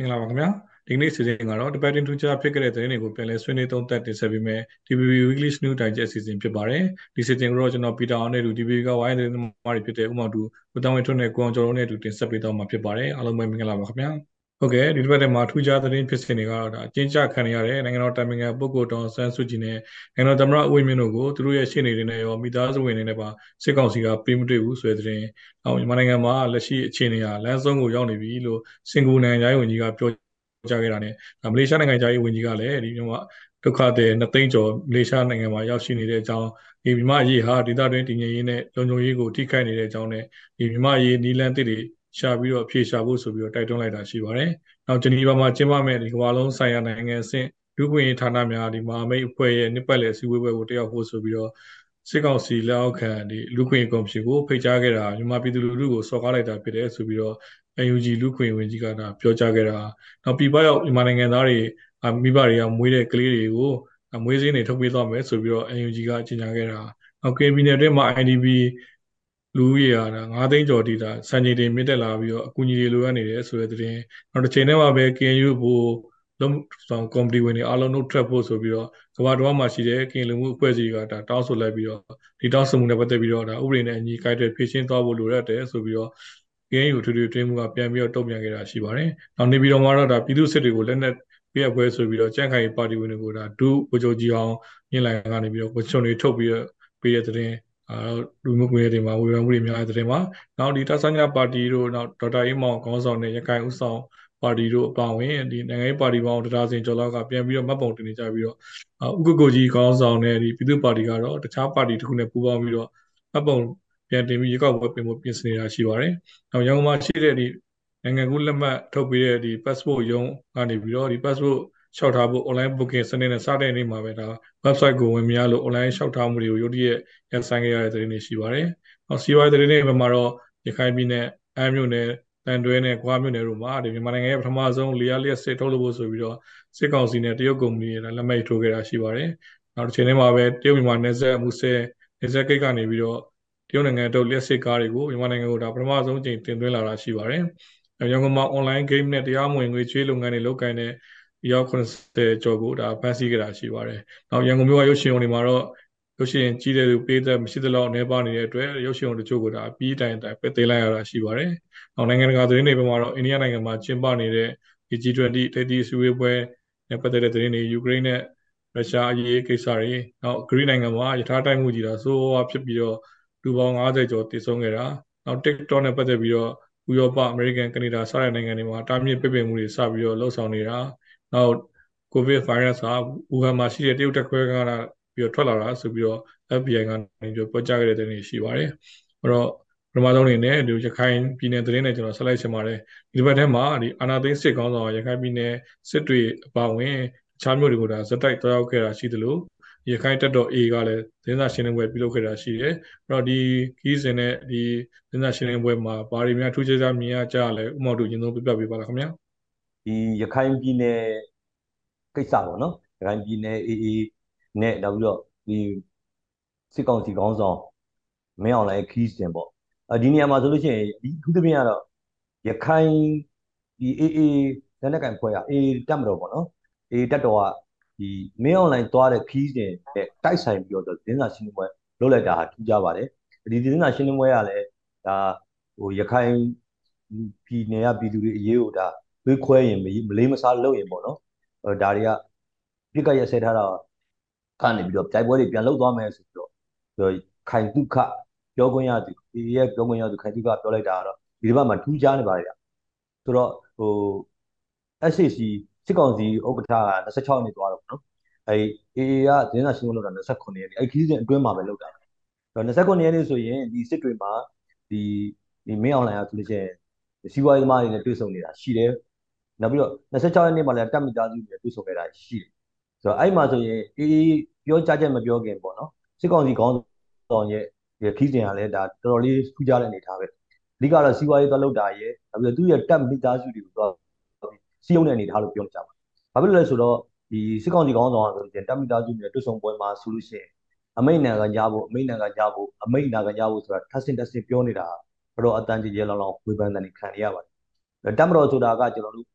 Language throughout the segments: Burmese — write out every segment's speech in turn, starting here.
မင်္ဂလာပါခင်ဗျာဒီနေ့စီစဉ်ကတော့ debating to chat ဖြစ်ခဲ့တဲ့သတင်းတွေကိုပြန်လည်ဆွေးနွေးသုံးသပ်တင်ဆက်ပေးမယ် TVB Weekly News Digest အစီအစဉ်ဖြစ်ပါတယ်ဒီစီစဉ်ကိုတော့ကျွန်တော်ပီတာအောင်နဲ့တူ TVB ကဝိုင်းသတင်းသမားတွေဖြစ်တဲ့ဥမောင်တူဦးတောင်းဝင်းထွန်းနဲ့ကိုအောင်ကျော်တို့နဲ့တူတင်ဆက်ပေးတော့မှာဖြစ်ပါတယ်အားလုံးပဲမင်္ဂလာပါခင်ဗျာ ဟုတ်ကဲ့ဒီတစ်ပတ်ထဲမှာထူးခြားသတင်းဖြစ်စဉ်တွေကတော့ဒါအကျဉ်းချခံရတဲ့နိုင်ငံတော်တိုင်ပင်ခံပုဂ္ဂိုလ်တော်ဆန်းစုကြည်နဲ့နိုင်ငံတော်သမ္မတဦးဝင်းမြင့်တို့ကိုသူတို့ရဲ့ရှေ့နေတွေနဲ့ရောမိသားစုဝင်တွေနဲ့ပါစစ်ကောင်စီကပြေးမတွေ့ဘူးဆိုတဲ့သတင်း။အော်မြန်မာနိုင်ငံမှာလက်ရှိအခြေအနေဟာလမ်းဆုံးကိုရောက်နေပြီလို့စင်ကာပူနိုင်ငံသားဝန်ကြီးကပြောကြားခဲ့တာနဲ့မလေးရှားနိုင်ငံသားဝန်ကြီးကလည်းဒီမြန်မာဒုက္ခသည်နှစ်သိန်းကျော်မလေးရှားနိုင်ငံမှာရောက်ရှိနေတဲ့အကြောင်းဒီမြန်မာအရေးဟာဒေသတွင်းတည်ငြိမ်ရေးနဲ့လုံခြုံရေးကိုထိခိုက်နေတဲ့အကြောင်းနဲ့ဒီမြန်မာအရေးနီလန်းတစ်တွေ ရှာပြီးတော့ဖြေရှာဖို့ဆိုပြီးတော့တိုက်တွန်းလိုက်တာရှိပါတယ်။နောက်ဂျနီဗာမှာကျင်းပမဲ့ဒီကမ္ဘာလုံးဆိုင်ရာနိုင်ငံအဆင့်လူ့ခွင့်ရေးဌာနများဒီမဟာမိတ်အဖွဲ့ရဲ့နှစ်ပတ်လည်စည်းဝေးပွဲကိုတက်ရောက်ဖို့ဆိုပြီးတော့စစ်ကောင်စီလက်အောက်ခံဒီလူခွင့်ကော်မရှင်ကိုဖိတ်ကြားခဲ့တာမြန်မာပြည်သူလူထုကိုစော်ကားလိုက်တာဖြစ်တယ်ဆိုပြီးတော့ UNG လူခွင့်ဝင်ကြီးကဒါပြောကြားခဲ့တာနောက်ပြည်ပရောက်မြန်မာနိုင်ငံသားတွေမိဘတွေကမွေးတဲ့ကလေးတွေကိုမွေးစင်းတွေထုတ်ပေးသွားမယ်ဆိုပြီးတော့ UNG ကကြေညာခဲ့တာနောက် KB နယ်အတွင်းမှာ IDP လူဦးရေဟာ9သိန်းကျော်တိတာစံချိန်တွေမြင့်တက်လာပြီးတော့အကူအညီတွေလိုအပ်နေတယ်ဆိုတဲ့သတင်းနောက်တစ်ချိန်တည်းမှာပဲ KNU ဘို့လုံးဆောင်ကော်မတီဝင်တွေအားလုံးတို့ထွက်ဖို့ဆိုပြီးတော့ကမ္ဘာတော်မှာရှိတဲ့ကင်လူမှုအဖွဲ့အစည်းကဒါတောင်းဆိုလိုက်ပြီးတော့ဒီတောင်းဆိုမှုနဲ့ပတ်သက်ပြီးတော့ဒါဥပဒေနဲ့အညီကိုက်တဲ့ဖြည့်ရှင်းသွားဖို့လိုရတယ်ဆိုပြီးတော့ KNU ထူထူတွင်းမှုကပြန်ပြီးတော့တုံ့ပြန်ခဲ့တာရှိပါတယ်။နောက်နေပြီးတော့မှတော့ဒါပြည်သူစစ်တွေကိုလက်နက်ပြည့်ပွဲဆိုပြီးတော့ကြန့်ခိုင်ပါတီဝင်တွေကိုဒါဒုဝကြိုကြီးအောင်မြင့်လိုက်ကနေပြီးတော့ဝချုံတွေထုတ်ပြီးတော့ပေးတဲ့တဲ့ အာလူမှုကွန်ရက်တွေမှာဝေဖန်မှုတွေများတဲ့တဲ့မှာနောက်ဒီတဆညာပါတီတို့နောက်ဒေါက်တာအေးမောင်ခေါင်းဆောင်တဲ့ရခိုင်ဥဆောင်ပါတီတို့အပါအဝင်ဒီနိုင်ငံရေးပါတီပေါင်းတရားစင်ကျော်လောက်ကပြန်ပြီးတော့မှတ်ပုံတင်နေကြပြီးတော့ဥက္ကကိုကြီးခေါင်းဆောင်တဲ့ဒီပြည်သူ့ပါတီကတော့တခြားပါတီတစ်ခုနဲ့ပူးပေါင်းပြီးတော့မှတ်ပုံပြန်တင်ပြီးရွေးကောက်ပွဲပြင်ဖို့ပြင်ဆင်နေတာရှိပါတယ်။နောက်ရန်ကုန်မှာရှိတဲ့ဒီနိုင်ငံကူးလက်မှတ်ထုတ်ပေးတဲ့ဒီ passport ရုံးကနေပြီးတော့ဒီ passport လျှောက်ထားဖို့ online booking စနစ်နဲ့စတဲ့နေ့မှာပဲဒါ website ကိုဝင်မရလို့ online လျှောက်ထားမှုတွေကိုရုတ်တရက်ရဆိုင်ခဲ့ရတဲ့သတင်းတွေရှိပါတယ်။နောက်စီးပွားရေးသတင်းတွေမှာတော့ရခိုင်ပြည်နယ်အမ်းမြို့နယ်တန်တွဲနဲ့ကွာမြို့နယ်တို့မှာဒီမြန်မာနိုင်ငံရဲ့ပထမဆုံးလျှက်လျက်စစ်ထုတ်လို့ဖို့ဆိုပြီးတော့စစ်ကောင်စီနဲ့တရုတ်ကုမ္ပဏီတွေလက်မှတ်ထိုးခဲ့တာရှိပါတယ်။နောက်တစ်ချိန်ထဲမှာပဲတရုတ်မြန်မာနယ်စပ်မှုဆဲနယ်စပ်ဂိတ်ကနေပြီးတော့တရုတ်နိုင်ငံတို့လျှက်စစ်ကားတွေကိုမြန်မာနိုင်ငံကိုဒါပထမဆုံးချိန်တင်သွင်းလာတာရှိပါတယ်။ရန်ကုန်မှာ online game နဲ့တရားမဝင်ငွေချေးလုပ်ငန်းတွေလုပ်ကိုင်တဲ့ ရောက်90ကျော်ကိုဒါဖန်ဆီးခဲ့တာရှိပါတယ်။နောက်ရန်ကုန်မြို့ကရုပ်ရှင်ရုံတွေမှာတော့ရုပ်ရှင်ကြီးတဲ့သူပေးသက်မရှိသလောက်အနေပါနေတဲ့အတွက်ရုပ်ရှင်ရုံတချို့ကဒါအပြီးတိုင်တိုင်ပဲသိလိုက်ရတာရှိပါတယ်။နောက်နိုင်ငံတကာသတင်းတွေဘက်မှာတော့အိန္ဒိယနိုင်ငံမှာကျင်းပနေတဲ့ G20 ထိပ်သီးဆွေးနွေးပွဲနဲ့ပတ်သက်တဲ့သတင်းတွေယူကရိန်းနဲ့ရုရှားအရေးကိစ္စတွေနောက်ဂရိနိုင်ငံမှာယထာတိုက်မှုကြီးတာဆိုးဝါးဖြစ်ပြီးတော့လူပေါင်း90ကျော်တည်ဆုံခဲ့တာနောက် TikTok နဲ့ပတ်သက်ပြီးတော့ဥရောပအမေရိကန်ကနေဒါစတဲ့နိုင်ငံတွေမှာတားမြစ်ပိတ်ပင်မှုတွေစပြီးတော့လှုပ်ဆောင်နေတာ နောက် COVID virus ဟာဝူဟန်မှာရှိတဲ့တရုတ်တက်ခွဲကလာပြီးတော့ထွက်လာတာဆိုပြီးတော့ FBI ကနေပြီးတော့ပြောကြားခဲ့တဲ့တဲ့နေရှိပါတယ်အဲ့တော့ပထမဆုံးအနေနဲ့ဒီရခိုင်ပြည်နယ်သတင်းနဲ့ကျွန်တော်ဆက်လိုက်ချင်ပါတယ်ဒီဘက်ထဲမှာဒီအာနာသိန်းစစ်ကောင်းဆောင်ရခိုင်ပြည်နယ်စစ်တွေအပါဝင်အခြားမျိုးတွေကိုဒါဇက်တိုက်တွားရောက်ခဲ့တာရှိသလိုရခိုင်တက်တော် A ကလည်းသတင်းစာရှင်းလင်းပွဲပြုလုပ်ခဲ့တာရှိတယ်။အဲ့တော့ဒီခီးစဉ်နဲ့ဒီသတင်းစာရှင်းလင်းပွဲမှာဘာတွေများထူးခြားခြားမြင်ရကြလဲဥမောက်တို့ရင်ဆုံးပြပြပေးပါလားခင်ဗျာ။ ဒီရခိုင်ပြည်နယ်ကိစ္စပေါ့နော်။ရခိုင်ပြည်နယ် AA နဲ့နောက်ပြီးတော့ဒီစစ်ကောင်စီခေါင်းဆောင်မင်းအောင်လှိုင်ခီးစဉ်ပေါ့။အဲဒီနေရာမှာဆိုလို့ရှိရင်ဒီအထူးသဖြင့်ကတော့ရခိုင်ဒီ AA လက်နက်ကန်ဖွဲ့က AA တက်မတော်ပေါ့နော်။ AA တက်တော်ကဒီမင်းအွန်လိုင်းသွားတဲ့ခီးစဉ်နဲ့တိုက်ဆိုင်ပြီးတော့သတင်းစာရှင်းလင်းပွဲလုပ်လိုက်တာဟာထူးခြားပါတယ်ဒီသတင်းစာရှင်းလင်းပွဲကလည်းဒါဟိုရခိုင်ပြည်နယ်ကပြည်သူတွေအရေးကိုဒါ တွေးခွဲရင်မလေးမစားလုပ်ရင်ပေါ့နော်ဒါတွေကပြစ်ကရဆဲထားတာကနေပြီးတော့ကြိုက်ပွဲတွေပြန်လုပ်သွားမယ်ဆိုပြီးတော့ခိုင်ဒုက္ခပြောခွင့်ရသူဒီရဲ့ပြောခွင့်ရသူခိုင်ဒုက္ခပြောလိုက်တာကတော့ဒီတစ်ပတ်မှာထူးခြားနေပါလေဆိုတော့ဟို SCC စစ်ကောင်စီဥက္ကဋ္ဌက26ရက်နေ့သွားတော့နော်အဲ AA ကသတင်းစာရှင်းလင်းပွဲလုပ်တာ29ရက်နေ့အဲခီးစဉ်အတွင်းမှာပဲလုပ်တာအဲ့29ရက်နေ့ဆိုရင်ဒီစစ်တွေမှာဒီဒီမင်းအောင်လှိုင်ကဆိုလို့ရှိရင်စီးပွားရေးသမားတွေနဲ့တွေ့ဆုံနေတာရှိတယ် နောက်ပြီးတော့26ရက်နေ့မှာလည်းတက်မိသားစုတွေတွေ့ဆုံခဲ့တာရှိတယ်ဆိုတော့အဲ့မှာဆိုရင် AA ပြောကြချက်မပြောခင်ပေါ့နော်စစ်ကောင်စီခေါင်းဆောင်ရဲ့ခီးစဉ်ကလည်းဒါတော်တော်လေးထူးခြားတဲ့အနေအထားပဲအဓိကတော့စီးပွားရေးသွားလုပ်တာရဲ့နောက်ပြီးတော့သူ့ရဲ့တက်မိသားစုတွေကိုသွားစီးရုံးတဲ့အနေအထားလို့ပြောကြပါဘာဖြစ်လို့လဲဆိုတော့ဒီစစ်ကောင်စီကောင်းဆောင်ဆိုရင်တမိသားစုနဲ့တွဆုံပွဲမှာဆိုလို့ရှိရင်အမိတ်နာကကြဖို့အမိတ်နာကကြဖို့အမိတ်နာကကြဖို့ဆိုတာထပ်ဆင့်ထပ်ဆင့်ပြောနေတာဘတော့အတန်ကြီးရဲလောင်လောင်ဝေဖန်တဲ့နေခံရပါတယ်တမတော်ဆိုတာကကျွန်တော်တို့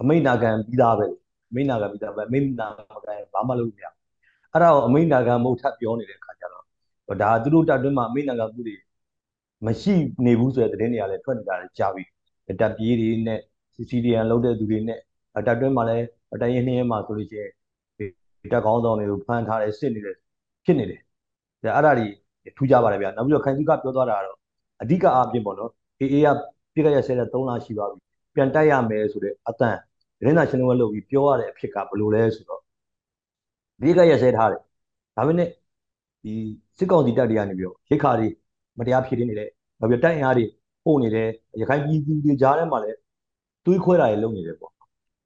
အမိန့်နာခံပြီးသားပဲအမိန့်နာခံပြီးသားပဲအမိန့်နာခံဘာမှလုပ်လို့မရအဲ့ဒါကိုအမိန့်နာခံမို့ထပ်ပြောနေတဲ့ခါကျတော့ဒါသူတို့တပ်တွင်းမှာအမိန့်နာခံမှုတွေမရှိနေဘူးဆိုတဲ့သတင်းတွေကလည်းထွက်နေတာလည်းကြားပြီတပ်ပြေးတွေနဲ့ CCDN လုပ်တဲ့သူတွေနဲ့တပ်တွင်းမှာလည်းတိုင်းရင်းနှင်းမှာဆိုလို့ရှိရင်တပ်ကောင်းဆောင်တွေကိုဖမ်းထားတယ်စစ်နေတယ်ဖြစ်နေတယ်ဒါအဲ့ဒါတွေထူးကြပါတယ်ဗျာနောက်ပြီးတော့ခိုင်သူကပြောသွားတာကတော့အဓိကအားဖြင့်ပေါ့နော်အေးအေးကပြည့်ကြရဆဲတဲ့3လရှိသွားပြီ ပြန်တိုက်ရမယ်ဆိုတဲ့အတန်သတင်းစာရှင်းလင်းပွဲလုပ်ပြီးပြောရတဲ့အဖြစ်ကဘယ်လိုလဲဆိုတော့ပြည့်ကြရဆဲထားတယ်ဒါပေမဲ့ဒီစစ်ကောင်စီတပ်တွေကနေပြီးတော့ရိတ်ခါတွေမတရားဖြစ်နေတယ်နောက်ပြီးတိုက်အင်အားတွေပို့နေတယ်ရခိုင်ပြည်သူတွေကြားထဲမှာလည်းတွေးခွဲတာတွေလုပ်နေတယ်ပေါ့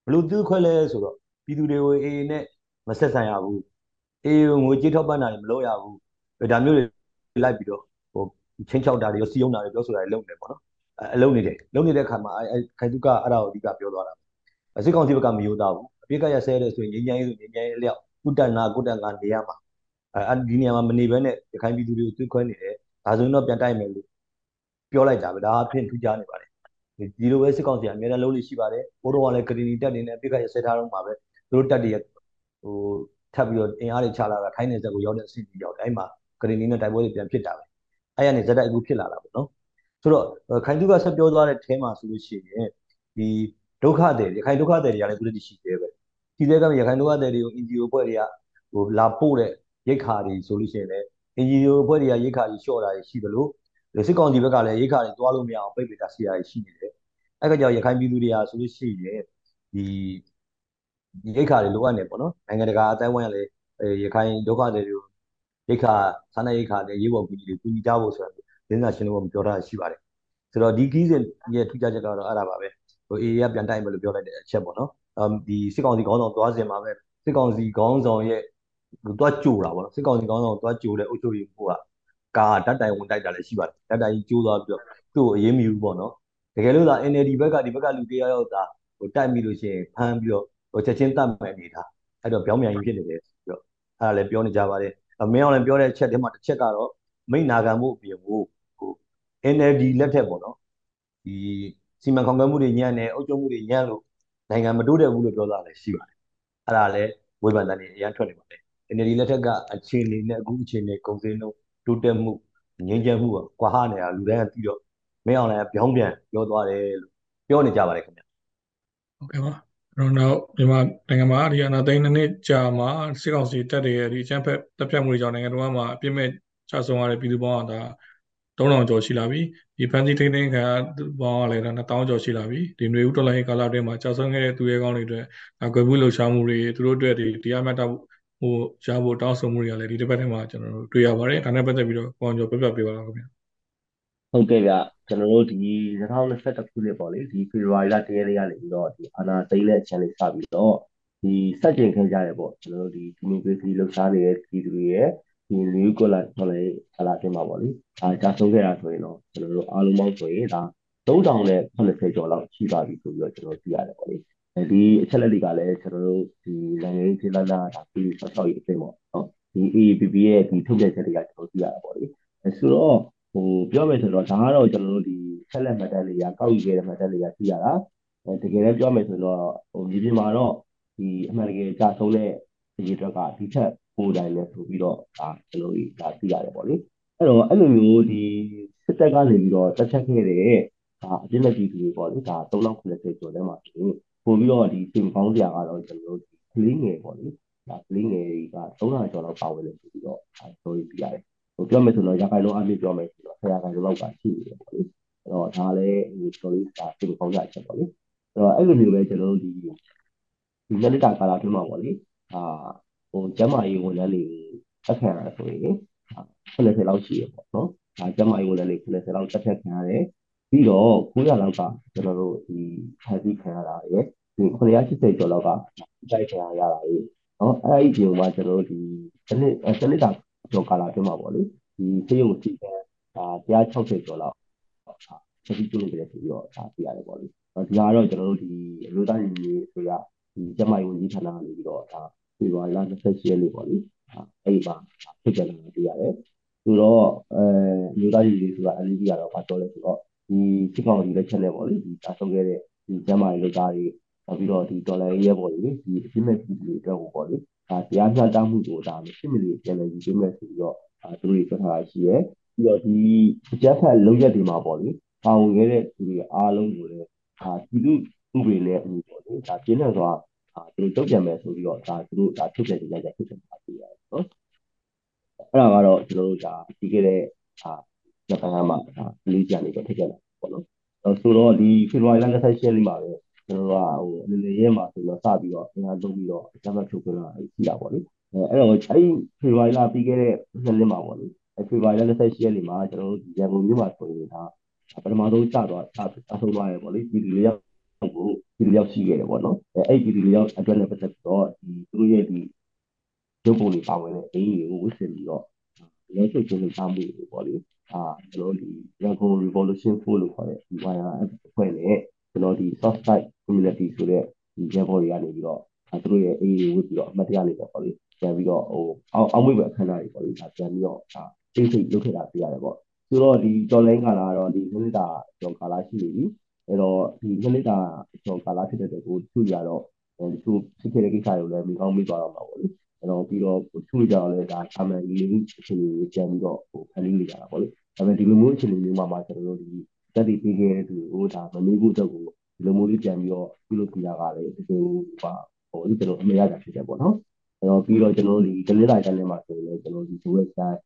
ဘလို့တွေးခွဲလဲဆိုတော့ပြည်သူတွေကိုအေးနဲ့မဆက်ဆံရဘူးအေးငွေကြေးထောက်ပံ့တာတွေမလုပ်ရဘူးဒါမျိုးတွေလိုက်ပြီးတော့ဟိုချင်းချောက်တာတွေရောစီယုံတာတွေပြောဆိုတာတွေလုပ်နေပေါ့နော် အလုပ်နေတယ်လုပ်နေတဲ့ခါမှာအဲခိုင်တုကအဲ့ဒါကိုအဓိကပြောသွားတာစစ်ကောင်စီဘက်ကမယိုသားဘူးအပြစ်ကရဆဲတဲ့ဆိုရင်ငြိမ်းချမ်းရေးဆိုငြိမ်းချမ်းရေးအလျောက်ကုတန်နာကုတန်ငါနေရမှာအဲဒီနေရာမှာမနေဘဲနဲ့ရခိုင်ပြည်သူတွေကိုသွေးခွဲနေတယ်ဒါဆိုရင်တော့ပြန်တိုက်မယ်လို့ပြောလိုက်တာပဲဒါအဖြစ်ထူးခြားနေပါတယ်ဒီလိုပဲစစ်ကောင်စီကအများနဲ့လုံးလို့ရှိပါတယ်ဘိုးတော်ကလည်းကရီနီတက်နေနဲ့အပြစ်ကရဆဲထားတော့မှာပဲသူတို့တက်တွေဟိုထပ်ပြီးတော့အင်အားတွေချလာတာထိုင်းနေဆက်ကိုရောက်တဲ့အဆင့်ကြီးရောက်တယ်အဲ့မှာကရီနီနဲ့တိုက်ပွဲတွေပြန်ဖြစ်တာပဲအဲ့ရနေဇက်တိုက်အခုဖြစ်လာတာပေါ့နော် ဆိုတော့ခိုင်သူကဆက်ပြောသွားတဲ့အဲမှာဆိုလို့ရှိရင်ဒီဒုက္ခတွေရခိုင်ဒုက္ခတွေတွေကလည်းအခုတည်းရှိသေးပဲဒီတဲ့ကရခိုင်ဒုက္ခတွေတွေကို NGO အဖွဲ့တွေကဟိုလာပို့တဲ့ရိတ်ခါတွေဆိုလို့ရှိရင်လည်း NGO အဖွဲ့တွေကရိတ်ခါကြီးလျှော့တာရှိသလိုစစ်ကောင်စီဘက်ကလည်းရိတ်ခါတွေတွားလို့မရအောင်ပိတ်ပင်တာစီရာရှိနေတယ်အဲ့ကကြောင့်ရခိုင်ပြည်သူတွေကဆိုလို့ရှိရင်ဒီရိတ်ခါတွေလိုအပ်နေပေါ့နော်နိုင်ငံတကာအတိုင်းဝိုင်းကလည်းရခိုင်ဒုက္ခတွေကိုရိတ်ခါစားနပ်ရိတ်ခါတွေရေးပေါ်ကူညီတွေကူညီကြဖို့ဆိုတာ လင်းစာရှင်းလင်းပွဲပြောထားရှိပါတယ်ဆိုတော့ဒီကီးစဉ်ရဲ့ထူးခြားချက်ကတော့အဲ့ဒါပါပဲဟိုအေးရပြန်တိုက်မယ်လို့ပြောလိုက်တဲ့အချက်ပေါ့နော်အမ်ဒီစစ်ကောင်စီခေါင်းဆောင်သွားစင်မှာပဲစစ်ကောင်စီခေါင်းဆောင်ရဲ့သွားကြိုတာပေါ့နော်စစ်ကောင်စီခေါင်းဆောင်သွားကြိုတဲ့အုပ်ချုပ်ရေးမှုကကာဓာတ်တိုင်ဝင်တိုက်တာလည်းရှိပါတယ်ဓာတ်တိုင်ကြီးကျိုးသွားပြီးတော့သူ့ကိုအရေးမယူဘူးပေါ့နော်တကယ်လို့သာ NLD ဘက်ကဒီဘက်ကလူတရားရောက်တာဟိုတိုက်ပြီးလို့ရှိရင်ဖမ်းပြီးတော့ဟိုချက်ချင်းတတ်မယ်နေတာအဲ့တော့ပြောင်းပြန်ကြီးဖြစ်နေတယ်ပြီးတော့အဲ့ဒါလည်းပြောနေကြပါတယ်မင်းအောင်လည်းပြောတဲ့အချက်တည်းမှာတစ်ချက်ကတော့မိတ်နာခံမှုအပြင်ကိုဟို NLD လက်ထက်ပေါ့နော်ဒီစီမံခန့်ခွဲမှုတွေညံ့နေအုပ်ချုပ်မှုတွေညံ့လို့နိုင်ငံမတိုးတက်ဘူးလို့ပြောတာလည်းရှိပါတယ်အဲ့ဒါလည်းဝေဖန်တဲ့နေအရန်ထွက်နေပါတယ် NLD လက်ထက်ကအခြေအနေနဲ့အခုအခြေအနေကုန်စည်နှုန်းတိုးတက်မှုငြိမ်းချမ်းမှုကကွာဟနေတာလူတိုင်းကပြီးတော့မင်းအောင်လည်းပြောင်းပြန်ပြောသွားတယ်လို့ပြောနေကြပါတယ်ခင်ဗျဟုတ်ကဲ့ပါအဲ့တော့နောက်မြန်မာနိုင်ငံမှာဒီအနာသိန်းနှစ်နှစ်ကြာမှာစစ်ကောင်စီတပ်တွေရဲ့ဒီအကြမ်းဖက်တပ်ဖြတ်မှုတွေကြောင့်နိုင်ငံတော်မှာအပြစ်မဲ့ချဆုံးရတဲ့ပြည်သူပေါင်းကဒါ 3000ကျော်ရှိလာပြီဒီဖန်စီထိန်းသိမ်းခံပေါင်းကလည်း1000ကျော်ရှိလာပြီဒီຫນွေဦးတော်လိုင်းကာလအတွင်းမှာကြာဆုံးခဲ့တဲ့သူရဲကောင်းတွေအတွက်ကွယ်မှုလှုပ်ရှားမှုတွေသူတို့အတွက်ဒီတရားမျှတမှုဟိုရဖို့တောင်းဆိုမှုတွေကလည်းဒီတစ်ပတ်ထဲမှာကျွန်တော်တို့တွေ့ရပါတယ်ဒါနဲ့ပတ်သက်ပြီးတော့ပေါင်းကျော်ပြပြပေးပါလားခင်ဗျဟုတ်ကဲ့ဗျကျွန်တော်တို့ဒီ2021ခုနှစ်ပေါ့လေဒီဖေဖော်ဝါရီလ1ရက်နေ့ကနေပြီးတော့ဒီအာနာသိန်းလက်အချမ်းလေးစပြီးတော့ဒီစက်ကျင်ခဲ့ကြရပေါ့ကျွန်တော်တို့ဒီဒီမိုကရေစီလှုပ်ရှားနေတဲ့ပြည်သူတွေရဲ့ ဒီ new color ဆိုလေဟာလာတင်ပါပေါ့လေအာကြာဆုံးခဲ့တာဆိုရင်တော့ကျွန်တော်တို့အားလုံးပေါင်းဆိုရင်ဒါ3080ကျော်လောက်ရှိပါပြီဆိုပြီးတော့ကျွန်တော်သိရတယ်ပေါ့လေဒီအချက်လက်တွေကလည်းကျွန်တော်တို့ဒီနိုင်ငံရေးပြည်လာလာဒါပြီးဆောက်ရှောက်ရေးအဖြစ်ပေါ့နော်ဒီ AAPP ရဲ့ဒီထုတ်ပြန်ချက်တွေကကျွန်တော်သိရတာပေါ့လေဆိုတော့ဟိုပြောမယ်ဆိုတော့ဒါကတော့ကျွန်တော်တို့ဒီဆက်လက်မှတ်တမ်းတွေကကောက်ယူခဲ့တဲ့မှတ်တမ်းတွေကသိရတာတကယ်လည်းပြောမယ်ဆိုတော့ဟိုဒီပြင်မှာတော့ဒီအမှန်တကယ်ကြာဆုံးတဲ့အရေးအတွက်ကဒီချက် ပိုတိုင်းလဲဆိုပြီးတော့ဒါကျွန်တော်တို့ဒါသိရတယ်ပေါ့လေအဲ့တော့အဲ့လိုမျိုးဒီစစ်တပ်ကနေပြီးတော့တက်ချက်ခဲ့တဲ့ဒါအပြစ်မဲ့ပြည်သူတွေပေါ့လေဒါ3090ကျော်ထဲမှာဆိုပို့ပြီးတော့ဒီစင်ပေါင်းကြကတော့ကျွန်တော်တို့ကလေးငယ်ပေါ့လေဒါကလေးငယ်တွေက300ကျော်လောက်ပါဝင်လို့ဆိုပြီးတော့ဒါဆိုပြီးပြရတယ်ဟိုပြောမယ်ဆိုတော့ရခိုင်လုံးအပြည့်ပြောမယ်ဆိုတော့ဆရာခိုင်လုံးလောက်ကရှိနေတယ်ပေါ့လေအဲ့တော့ဒါလည်းဟို story ဒါစင်ပေါင်းကြချက်ပေါ့လေအဲ့တော့အဲ့လိုမျိုးပဲကျွန်တော်တို့ဒီဒီလက်လက်တာကာလာတွင်းမှာပေါ့လေအာ ဟိုကျမကြီးဝန်ထမ်းတွေတက်ခံရဆိုရင်90လောက်ရှိရပေါ့နော်ဒါကျမကြီးဝန်ထမ်းတွေ90လောက်တက်ခံရတယ်ပြီးတော့900လောက်ကကျွန်တော်တို့ဒီဖန်စီခံရတာရယ်ဒီ980ကျော်လောက်ကတိုက်ခံရတာရယ်နော်အဲ့ဒီဒီမှာကျွန်တော်တို့ဒီစနစ်စနစ်တာကျော်ကာလာအတွင်းမှာပေါ့လေဒီစေယုံစီကံဒါ160ကျော်လောက်ချက်ပြီးပြုလုပ်ကြတယ်ဆိုပြီးတော့ဒါပြရတယ်ပေါ့လေဒီကတော့ကျွန်တော်တို့ဒီအမျိုးသားညီညွတ်ရေးဆိုရဒီကျမကြီးဝန်ကြီးဌာနကနေပြီးတော့ဒါ ဖေဖော်ဝါရီလ28ရက်နေ့ပေါ့လေအဲ့ဒီမှာဖြစ်ကြတယ်လို့သိရတယ်ဆိုတော့အဲမြို့သားကြီးတွေဆိုတာ LED ကတော့ဘာပြောလဲဆိုတော့ဒီစစ်ကောင်စီလက်ချက်နဲ့ပေါ့လေဒီတာဆုံးခဲ့တဲ့ဒီကျမ်းမာရေးလုပ်သားတွေနောက်ပြီးတော့ဒီဒေါ်လာရဲ့ပေါ့လေဒီအပြစ်မဲ့ပြည်သူတွေအတွက်ကိုပေါ့လေဒါတရားမျှတမှုကိုဒါမရှိမလို့ပြန်လည်ယူပေးမယ်ဆိုပြီးတော့အဲသူတို့ပြောထားတာရှိရဲပြီးတော့ဒီအကြက်ဖက်လုံရက်တွေမှာပေါ့လေပါဝင်ခဲ့တဲ့သူတွေအားလုံးကိုလည်းဒါပြည်သူဥပဒေနဲ့အညီပေါ့လေဒါပြင်းထန်စွာ အာသူတို့တုတ်ပြန်မယ်ဆိုပြီးတော့ဒါသူတို့ဒါထုတ်ပြန်ကြကြထုတ်ပြန်ပါသေးတယ်နော်အဲ့ဒါကတော့ကျွန်တော်တို့ဒါပြီးခဲ့တဲ့အာဂျပန်ကမှဒါလေးကြနေတော့ထုတ်ပြန်တာပေါ့နော်ဆိုတော့ဒီဖေဖော်ဝါရီလ28ရက်နေ့မှာပဲကျွန်တော်တို့ကဟိုအနေနဲ့ရဲမှာဆိုတော့စပြီးတော့အင်အားသုံးပြီးတော့အကြမ်းဖက်ထုတ်ပြန်တာရှိတာပေါ့လေအဲအဲ့တော့အဲ့ဒီဖေဖော်ဝါရီလပြီးခဲ့တဲ့နှစ်လမှာပေါ့လေအဲဖေဖော်ဝါရီလ28ရက်နေ့မှာကျွန်တော်တို့ဒီရန်ကုန်မြို့မှာဆိုရင်ဒါပထမဆုံးစတော့စဆုံးသွားရပေါ့လေဒီလေးယောက်ကို ဒီလေးယောက်ရှိခဲ့တယ်ပေါ့နော်အဲအဲ့ဒီလေးယောက်အတွက်လည်းပတ်သက်ပြီးတော့ဒီသူတို့ရဲ့ဒီရုပ်ပုံတွေပါဝင်တဲ့အိမ်တွေကိုဝစ်စင်ပြီးတော့ရဲချုပ်ချင်းလုပ်သားမှုတွေပေါ့လေအာကျွန်တော်ဒီရန်ကုန် revolution 4လို့ခေါ်တဲ့ဒီ YRF အဖွဲ့နဲ့ကျွန်တော်ဒီ soft side community ဆိုတဲ့ဒီရဲဘော်တွေကနေပြီးတော့သူတို့ရဲ့အေးတွေဝစ်ပြီးတော့အမှတ်တရနေပေါ့လေပြန်ပြီးတော့ဟိုအောက်အောက်မွေးပဲအခမ်းအနားတွေပေါ့လေဒါပြန်ပြီးတော့ဒါသိသိလုပ်ခဲ့တာပြရတယ်ပေါ့ဆိုတော့ဒီတော်လိုင်းကာလာကတော့ဒီမိနစ်တာကျော်ကာလာရှိနေပြီ အဲ့တော့ဒီမိနစ်တာကျော်ကာလာဖြစ်တဲ့ကိုသူရတော့ဒီသူဖြစ်ခဲ့တဲ့ကိစ္စတွေကိုလည်းမိကောင်းမိသွားတော့မှာပေါ့လေအဲ့တော့ပြီးတော့သူ့ကြောင့်လည်းဒါအမှန်ကြီးလေးအခြေအနေကိုပြန်ပြီးတော့ဟိုဖန်တီးနေကြတာပေါ့လေဒါပေမဲ့ဒီလိုမျိုးအခြေအနေမျိုးမှာမှကျွန်တော်တို့ဒီတက်တည်ပေးခဲ့တဲ့သူကိုဒါမမေးဖို့တော့ကိုဒီလိုမျိုးလေးပြန်ပြီးတော့ပြုလုပ်ပြရတာလည်းဒီလိုပါဟိုဒီကျွန်တော်အမေရတာဖြစ်တယ်ပေါ့နော်အဲ့တော့ပြီးတော့ကျွန်တော်တို့ဒီဒလစ်လိုက်တိုင်းမှာဆိုရင်လည်းကျွန်တော်ဒီ website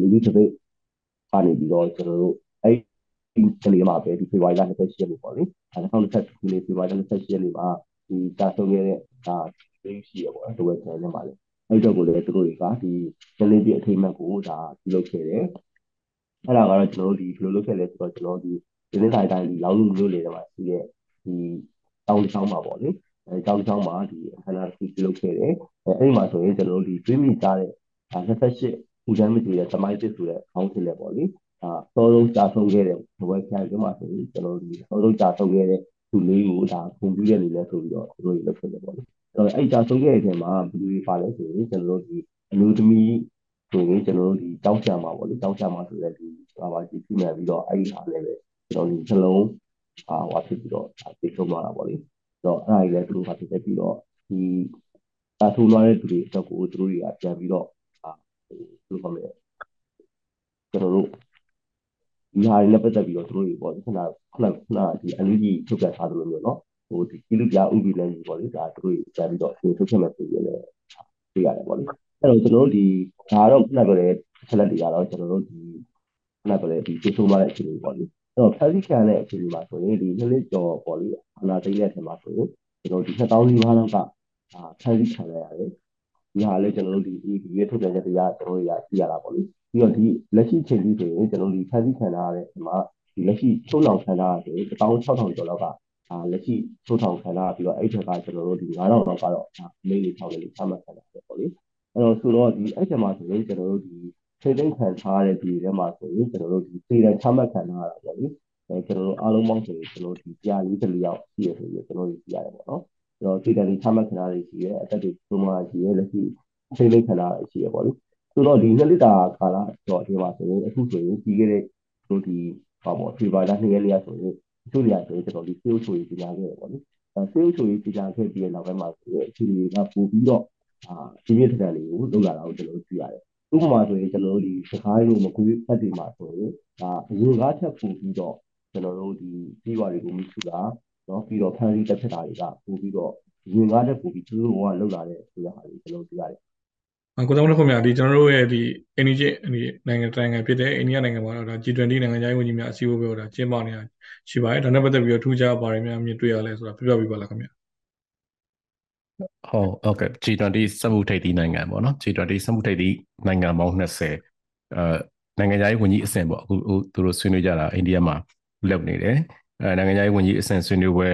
လူကြီးတစ်ပိတ်ကနေပြီးတော့ကျွန်တော်တို့အဲ့ ဒီကလေးမှာပဲဒီဖေဖော်ဝါရီလ28ရက်နေ့ပေါ့လေအဲ2020ခုနှစ်ဖေဖော်ဝါရီလ28ရက်နေ့မှာဒီတာဆုံးခဲ့တဲ့ဒါသိရှိရပေါ့နော်ဒီ website ထဲမှာလေအဲ့တော့ကိုလည်းသူတို့တွေကဒီကလေးပြအထိမ့်မှတ်ကိုဒါပြုလုပ်ခဲ့တယ်အဲ့ဒါကတော့ကျွန်တော်တို့ဒီဘယ်လိုလုပ်ခဲ့လဲဆိုတော့ကျွန်တော်ဒီဒီနေ့တိုင်းတိုင်းဒီလောင်းလူမျိုးလေးတွေမှာရှိတဲ့ဒီတောင်းချောင်းမှာပေါ့လေအဲတောင်းချောင်းမှာဒီအခမ်းအနားတစ်ခုပြုလုပ်ခဲ့တယ်အဲအဲ့ဒီမှာဆိုရင်ကျွန်တော်တို့ဒီတွေးမိသားတဲ့28ဟူဒန်မီတီရဲ့သမိုင်းတစ်ဆိုတဲ့ခေါင်းစဉ်လေးပေါ့လေ အာသောလုံးကြာဆုံးခဲ့တဲ့ဘဝခံကျမှာဆိုရင်ကျွန်တော်တို့ဒီသောလုံးကြာဆုံးခဲ့တဲ့သူလေးကိုဒါပုံပြတဲ့နေလဲဆိုပြီးတော့သူတို့လုပ်ခဲ့တယ်ပေါ့လေအဲ့တော့အဲ့ကြာဆုံးခဲ့တဲ့အချိန်မှာဘယ်လိုပါလဲဆိုရင်ကျွန်တော်တို့ဒီအမျိုးသမီးဆိုရင်ကျွန်တော်တို့ဒီတောင်းချမှာပေါ့လေတောင်းချမှာဆိုတဲ့ဒီဟာပါဒီပြမယ်ပြီးတော့အဲ့ဒီဟာလည်းပဲကျွန်တော်ဒီနှလုံးအာဟောဖြစ်ပြီးတော့သိဆုံးသွားတာပေါ့လေအဲ့တော့အဲ့ဒါကြီးလည်းသူတို့ကဖြစ်ပြီးတော့ဒီအထူးလာတဲ့သူတွေအတွက်ကိုသူတို့တွေကပြန်ပြီးတော့ဟိုဘယ်လိုခေါ်မလဲကျွန်တော်တို့ ဒီဟာတွေနဲ့ပတ်သက်ပြီးတော့သူတို့တွေပေါ့ခုနခုနခုနဒီအန်ယူဂျီထုတ်ပြန်ထားသလိုမျိုးနော်ဟိုဒီကိလူပြဥပဒေလည်းကြီးပေါ့လေဒါသူတို့တွေကြာပြီးတော့အရှင်ထုတ်ချက်မဲ့ပြည်ရလဲတွေ့ရတယ်ပေါ့လေအဲ့တော့ကျွန်တော်တို့ဒီဒါတော့ခုနပြောတဲ့ချက်လက်တွေကတော့ကျွန်တော်တို့ဒီခုနပြောတဲ့ဒီသိဆုံးသွားတဲ့အခြေအနေပေါ့လေအဲ့တော့ဖက်စီခံတဲ့အခြေအနေမှာဆိုရင်ဒီနှစ်လက်ကျော်ပေါ့လေအနာသိတဲ့အထက်မှာဆိုရင်ကျွန်တော်ဒီ2000ဒီဘာလောက်ကဒါဖက်စီခံရရတယ်ဒီဟာလည်းကျွန်တော်တို့ဒီဒီရွေးထုတ်ပြန်ချက်တွေကကျွန်တော်တို့ရသိရတာပေါ့လေ ပြီးတော့ဒီလက်ရှိချိန်ကြီးဆိုရင်ကျွန်တော်တို့ဒီဖန်ဆီးခံရတဲ့ဒီမှာဒီလက်ရှိချုပ်လောင်ခံရတဲ့16000ကျော်လောက်ကအာလက်ရှိချုပ်ထောင်ခံရပြီးတော့အဲ့ထက်ကကျွန်တော်တို့ဒီ9000လောက်ကတော့မိလေးထောင်လေးချမှတ်ခံရတယ်ပေါ့လေအဲ့တော့ဆိုတော့ဒီအဲ့ချက်မှာဆိုရင်ကျွန်တော်တို့ဒီထိသိမ်းခံထားတဲ့ဒီထဲမှာဆိုရင်ကျွန်တော်တို့ဒီစေတံချမှတ်ခံရတာပေါ့လေအဲကျွန်တော်တို့အားလုံးပေါင်းဆိုရင်ကျွန်တော်တို့ဒီကြာလေးတစ်လျောက်ရှိရဆိုပြီးကျွန်တော်တို့သိရတယ်ပေါ့နော်အဲ့တော့စေတံတွေချမှတ်ခံရတာရှိရဲအသက်တွေပုံမှန်ရှိရဲလက်ရှိထိသိမ်းခံရတာရှိရဲပေါ့လေ ဆိုတော့ဒီ2လတာကာလတော့ဒီမှာဆိုရင်အခုဆိုရင်ပြီးခဲ့တဲ့တို့ဒီဟောပေါ့ဖေဗာလာ2ရက်လေးရဆိုရင်သူတွေကဆိုရင်ကျွန်တော်ဒီ sales ဆိုရေးပြန်ခဲ့တယ်ပေါ့လေအဲ sales ဆိုရေးပြန်ခဲ့ပြီးတဲ့နောက်ပိုင်းမှာဆိုရင်အခြေအနေကပို့ပြီးတော့အာဒီပြည့်ထက်လေးကိုလုပ်လာတာကိုကျွန်တော်တို့တွေ့ရတယ်ဥပမာဆိုရင်ကျွန်တော်တို့ဒီစကားလို့မကွေးဖက်တွေမှာဆိုရင်ဒါအရင်ကားချက်ပို့ပြီးတော့ကျွန်တော်တို့ဒီပြီးွားတွေကိုမိစုတာเนาะပြီးတော့ဖန်စီတက်ဖြစ်တာတွေကပို့ပြီးတော့ရင်ကားတက်ပို့ပြီးသူတို့ကလောက်လာတဲ့ဆိုတဲ့ဟာတွေကျွန်တော်တွေ့ရတယ် ကိုသောင်းလို့ခင်ဗျာဒီကျွန်တော်တို့ရဲ့ဒီအိန္ဒိယဒီနိုင်ငံတိုင်းဖြစ်တဲ့အိန္ဒိယနိုင်ငံမှာတော့ဒါ G20 နိုင်ငံခြားရေးဝန်ကြီးများအစည်းအဝေးပဲတော့ကျင်းပနေတာရှိပါတယ်ဒါနဲ့ပတ်သက်ပြီးတော့ထူးခြားပါတယ်များမြင်တွေ့ရလဲဆိုတာပြပြပြပါလားခင်ဗျာဟုတ်ဟုတ်ကဲ့ G20 စက်မှုထိပ်သီးနိုင်ငံပေါ့နော် G20 စက်မှုထိပ်သီးနိုင်ငံပေါင်း20အဲနိုင်ငံခြားရေးဝန်ကြီးအဆင့်ပေါ့အခုသူတို့ဆွေးနွေးကြတာအိန္ဒိယမှာလုပ်နေတယ်အဲနိုင်ငံခြားရေးဝန်ကြီးအဆင့်ဆွေးနွေးပွဲ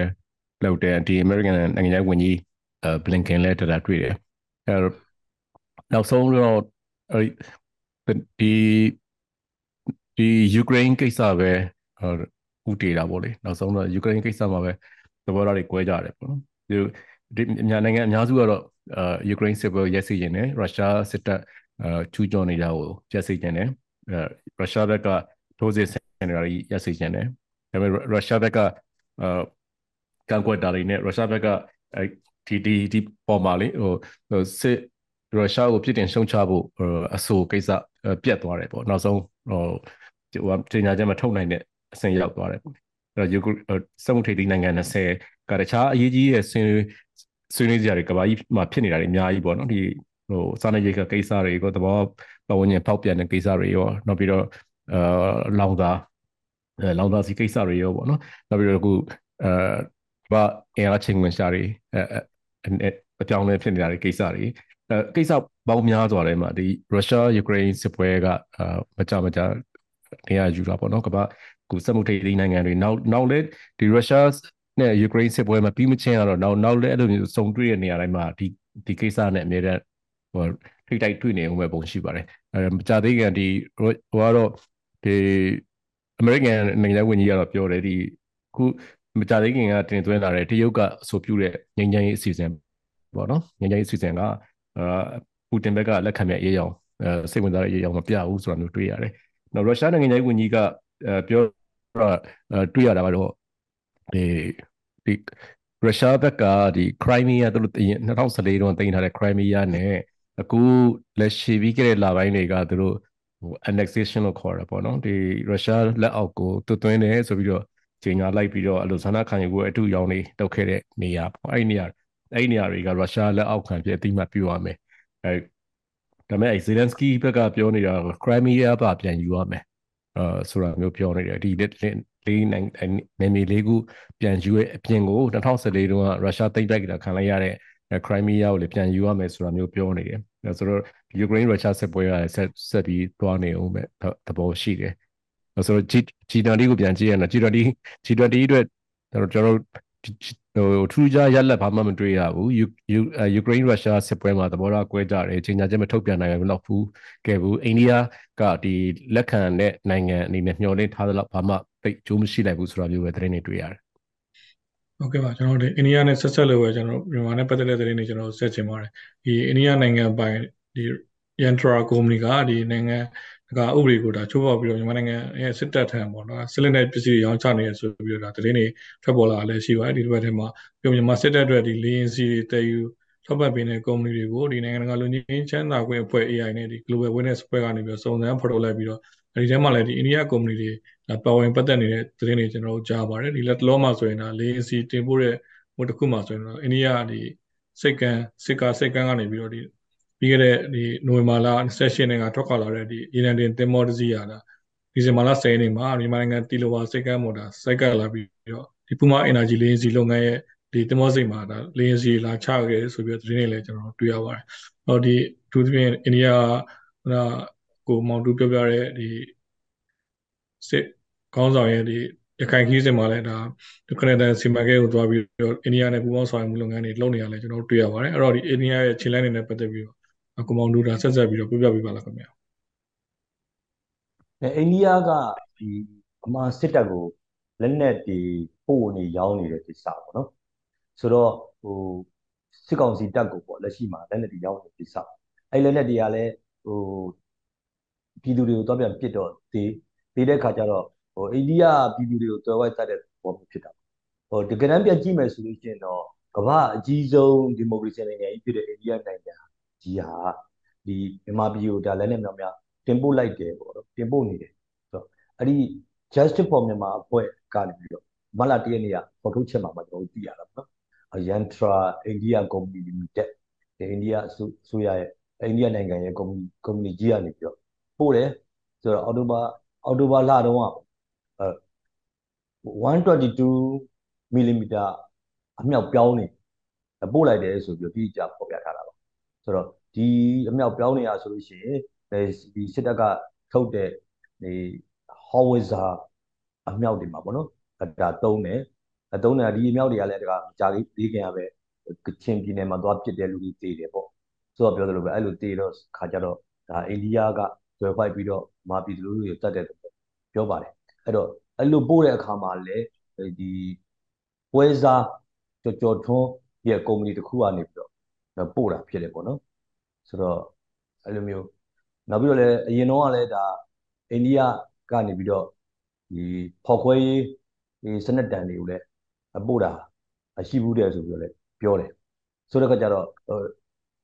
လုပ်တယ်ဒီ American နိုင်ငံခြားရေးဝန်ကြီးအဲ Blinken လည်းတတာတွေ့တယ်အဲ နောက်ဆုံးတော့ဒီဒီယူကရိန်းကိစ္စပဲဥတည်တာပေါ့လေနောက်ဆုံးတော့ယူကရိန်းကိစ္စမှာပဲသဘောထားတွေကွဲကြတယ်ပေါ့နော်ဒီမြန်မာနိုင်ငံအများစုကတော့အာယူကရိန်းစစ်ပွဲရက်စီခြင်းနဲ့ရုရှားစစ်တပ်အာချူးကျော်နေတာကိုရက်စီခြင်းနဲ့ရုရှားဘက်ကထိုးစစ်ဆင်နေတာရက်စီခြင်းနဲ့ဒါပေမဲ့ရုရှားဘက်ကအာကကန့်ကွက်တာတွေနဲ့ရုရှားဘက်ကအဲဒီဒီဒီပေါ်မှာလေဟိုဟိုစ စ်ရုရှားကိုပြည်တင်ရှုံချဖို့အဆိုကိစ္စပြတ်သွားတယ်ပေါ့နောက်ဆုံးဟိုဟိုတင်ညာချက်မထုတ်နိုင်တဲ့အဆင့်ရောက်သွားတယ်ပေါ့အဲ့တော့ယူစက်မှုထိပ်သီးနိုင်ငံ20ကတခြားအရေးကြီးရဲ့ဆွေးနွေးဆွေးနွေးကြရတယ်ကဘာကြီးမှာဖြစ်နေတာတွေအများကြီးပေါ့နော်ဒီဟိုစာနယ်ရိတ်ကိစ္စတွေကိုသဘောပတ်ဝန်းကျင်ဖောက်ပြန်တဲ့ကိစ္စတွေရောနောက်ပြီးတော့အာလောင်သာအဲလောင်သာစီကိစ္စတွေရောပေါ့နော်နောက်ပြီးတော့အခုအဲဘာအင်အားချိန်ဝင်ရှာတွေအဲအပြောင်းလဲဖြစ်နေတာတွေကိစ္စတွေအဲ ကိစ္စပေါင်းများစွာထဲမှာဒီရုရှားယူကရိန်းစစ်ပွဲကအာမကြမကြနေရာယူတာပေါ့နော်ကမ္ဘာကူစက်မှုထိပ်သီးနိုင်ငံတွေနောက်နောက်လဲဒီရုရှားနဲ့ယူကရိန်းစစ်ပွဲမှာပြီးမချင်းကတော့နောက်နောက်လဲအဲ့လိုမျိုးစုံတွေ့ရနေရာတိုင်းမှာဒီဒီကိစ္စနဲ့အများတဲ့ဟိုထိတိုက်တွေ့နေဦးမဲ့ပုံရှိပါတယ်အဲမကြသေးခင်ဒီဟိုကတော့ဒီအမေရိကန်နိုင်ငံဝန်ကြီးကတော့ပြောတယ်ဒီခုမကြသေးခင်ကတင်သွင်းလာတဲ့တရုတ်ကအဆိုပြုတဲ့ငြိမ်းချမ်းရေးအစီအစဉ်ပေါ့နော်ငြိမ်းချမ်းရေးအစီအစဉ်ကအာ ပူတင်ဘက်ကလက်ခံမြရေးအောင်အဲစိတ်ဝင်စားတဲ့ရေးအောင်မပြဘူးဆိုတာမျိုးတွေ့ရတယ်။နောက်ရုရှားနိုင်ငံရေးဝန်ကြီးကပြောတော့တွေ့ရတာကတော့ဒီဒီရုရှားဘက်ကဒီခရိုင်းမီးယားသူတို့2014တုန်းတင်ထားတဲ့ခရိုင်းမီးယားနဲ့အခုလက်ရှိပြီးခဲ့တဲ့လပိုင်းတွေကသူတို့ဟို annexation လို့ခေါ်တာပေါ့နော်ဒီရုရှားလက်အောက်ကိုတွသွင်းတယ်ဆိုပြီးတော့ချိန်ညာလိုက်ပြီးတော့အဲ့လိုဇာနာခံယူကိုအတူရောင်းနေတောက်ခဲ့တဲ့နေရာပေါ့အဲ့ဒီနေရာ အဲ့ဒီနေရာတွေကရုရှားလက်အောက်ခံဖြစ်အတိမတ်ပြုရမယ်အဲဒါပေမဲ့ဇီလန်စကီဘက်ကပြောနေတာခရိုင်းမီးယားပါပြန်ယူရမယ်အာဆိုတာမျိုးပြောနေတယ်ဒီလေးနိုင်နေမီလေးခုပြန်ယူရဲ့အပြင်ကို2014တုန်းကရုရှားသိမ်းပိုက်တာခံလိုက်ရတဲ့ခရိုင်းမီးယားကိုလည်းပြန်ယူရမယ်ဆိုတာမျိုးပြောနေတယ်။ဆိုတော့ယူကရိန်းရုရှားစစ်ပွဲကဆက်ဆက်ပြီးသွားနေအောင်ပဲသဘောရှိတယ်။ဆိုတော့ G G20 ကိုပြန်ကြည့်ရရင် G20 G20 အတွက်ကျွန်တော်တို့ ဟိုထူးခြားရက်လက်ဘာမှမတွေ့ရဘူးယူယူကရိန်းရုရှားစစ်ပွဲမှာသဘောထားကွဲကြတယ်ချိန်ညာချက်မထုတ်ပြန်နိုင်ဘူးတော့ဘူးကဲဘူးအိန္ဒိယကဒီလက်ခံတဲ့နိုင်ငံအနေနဲ့မျှော်လင့်ထားသလောက်ဘာမှတိတ်ကြိုးမရှိလိုက်ဘူးဆိုတာမျိုးပဲသတင်းတွေတွေ့ရတယ်ဟုတ်ကဲ့ပါကျွန်တော်တို့အိန္ဒိယနဲ့ဆက်ဆက်လို့ပဲကျွန်တော်မြန်မာနဲ့ပတ်သက်တဲ့သတင်းတွေကျွန်တော်ဆက်ချင်ပါတယ်ဒီအိန္ဒိယနိုင်ငံပိုင်ဒီ Yantra ကုမ္ပဏီကဒီနိုင်ငံ ကဥပဒေကိုဒါချိုးဖောက်ပြီးတော့မြန်မာနိုင်ငံရဲ့စစ်တပ်ထံပေါ့နော်စစ်လက်နက်ပစ္စည်းရောင်းချနေရဆိုပြီးတော့ဒါသတင်းတွေထွက်ပေါ်လာလည်းရှိပါတယ်ဒီတစ်ပတ်ထဲမှာပြောမြန်မာစစ်တပ်အတွက်ဒီလေရင်စီတွေတည်ယူထောက်ပံ့ပေးတဲ့ကုမ္ပဏီတွေကိုဒီနိုင်ငံတကာလူငင်းချမ်းသာခွင့်အဖွဲ့ AI နဲ့ဒီ Global Witness အဖွဲ့ကနေပြီးတော့စုံစမ်းဖော်ထုတ်လိုက်ပြီးတော့အဲဒီထဲမှာလည်းဒီအိန္ဒိယကုမ္ပဏီတွေပါဝင်ပတ်သက်နေတဲ့သတင်းတွေကျွန်တော်တို့ကြားပါတယ်ဒီလက်တလုံးမှာဆိုရင်ဒါလေရင်စီတင်ပို့တဲ့ဟိုတစ်ခုမှာဆိုရင်တော့အိန္ဒိယဒီစိတ်ကန်းစစ်ကာစိတ်ကန်းကနေပြီးတော့ဒီ ပြီးခဲ့တဲ့ဒီနိုဝင်ဘာလ28ရက်နေ့ကထွက်ခွာလာတဲ့ဒီအီရန်တင်တင်မောတစီရတာဒီဇင်ဘာလ10ရက်နေ့မှာမြန်မာနိုင်ငံတီလိုဝါစိတ်ကန်းမော်တာစိုက်ကလာပြီးတော့ဒီပူမာ energy လေရင်စီလုပ်ငန်းရဲ့ဒီတင်မောစိတ်မှာဒါလေရင်စီလာချခဲ့ဆိုပြီးတော့သတင်းတွေလည်းကျွန်တော်တွေ့ရပါတယ်။ဟောဒီသူသဖြင့်အိန္ဒိယကကိုမောင်တူပြောပြတဲ့ဒီစစ်ကောင်းဆောင်ရဲ့ဒီရခိုင်ခီးစဉ်မှာလည်းဒါဒီကနေတန်စီမံကိန်းကိုသွားပြီးတော့အိန္ဒိယနဲ့ပူးပေါင်းဆောင်ရွက်မှုလုပ်ငန်းတွေလုပ်နေရလဲကျွန်တော်တို့တွေ့ရပါတယ်အဲ့တော့ဒီအိန္ဒိယရဲ့ခြေလှမ်းတွေနဲ့ပတ်သက်ပြီးတော့ ကိုမောင်ဒူတာဆက်ဆက်ပြီးတော့ပြပြပေးပါလားခင်ဗျာအဲအိန္ဒိယကဒီအမှစစ်တပ်ကိုလက်နက်တွေပို့နေရောင်းနေတဲ့ကိစ္စပေါ့နော်ဆိုတော့ဟိုစစ်ကောင်စီတပ်ကိုပေါ့လက်ရှိမှာလက်နက်တွေရောင်းနေတဲ့ကိစ္စအဲ့လက်နက်တွေကလည်းဟိုပြည်သူတွေကိုတော့ပြန်ပစ်တော့တေးတေးတဲ့ခါကျတော့ဟိုအိန္ဒိယပြည်သူတွေကိုတွယ်ဝိုက်တတ်တဲ့ဘောဖြစ်တာဟိုတကယ်တမ်းပြန်ကြည့်မယ်ဆိုလို့ရှိရင်တော့ကမ္ဘာအကြီးဆုံးဒီမိုကရေစီနိုင်ငံကြီးဖြစ်တဲ့အိန္ဒိယနိုင်ငံ ကြီးဟာဒီမြန်မာပြည်ကိုဒါလည်းနဲ့မြောင်များတင်ပို့လိုက်တယ်ပေါ့နော်တင်ပို့နေတယ်ဆိုတော့အဲ့ဒီ Justice for Myanmar အဖွဲ့ကနေပြီးတော့မလာတရက်နေ့ကဖော်ထုတ်ချက်မှာကျွန်တော်တို့သိရတာပေါ့နော် Yantra India Company Limited ဒီအိန္ဒိယအစိုးရရဲ့အိန္ဒိယနိုင်ငံရဲ့ကုမ္ပဏီကုမ္ပဏီကြီးကနေပြီးတော့ပို့တယ်ဆိုတော့အော်တိုဘာအော်တိုဘာလတုန်းက122 mm အမြောက်ပြောင်းနေပို့လိုက်တယ်ဆိုပြီးတော့ဒီကြဖော်ပြထားတာပါ ဆိုတော့ဒီအမြောက်ပြောင်းနေရဆိုလို့ရှိရင်ဒီစစ်တပ်ကထုတ်တဲ့ဒီ howitzer အမြောက်တွေမှာပေါ့နော်ဒါသုံးတယ်အသုံးတယ်ဒီအမြောက်တွေကလည်းဒါကကြာလေးလေးခင်ရပဲကချင်ပြည်နယ်မှာသွားပစ်တဲ့လူတွေတေးတယ်ပေါ့ဆိုတော့ပြောသလိုပဲအဲ့လိုတေးတော့ခါကြတော့ဒါအိန္ဒိယကတွယ်ဖိုက်ပြီးတော့မာပြည်လူတွေတတ်တယ်ပြောပါတယ်အဲ့တော့အဲ့လိုပို့တဲ့အခါမှာလည်းဒီပွဲစားကြော်ကြော်ထွန်းရဲ့ကုမ္ပဏီတစ်ခုကနေပြီးတော့ ပို့တာဖြစ်တယ်ပေါ့နော်ဆိုတော့အဲ့လိုမျိုးနောက်ပြီးတော့လည်းအရင်တော့ကလည်းဒါအိန္ဒိယကနေပြီးတော့ဒီဖော်ခွဲရေးဒီစနစ်တန်တွေကိုလည်းပို့တာရှိဘူးတယ်ဆိုပြီးတော့လည်းပြောတယ်ဆိုတဲ့ခါကျတော့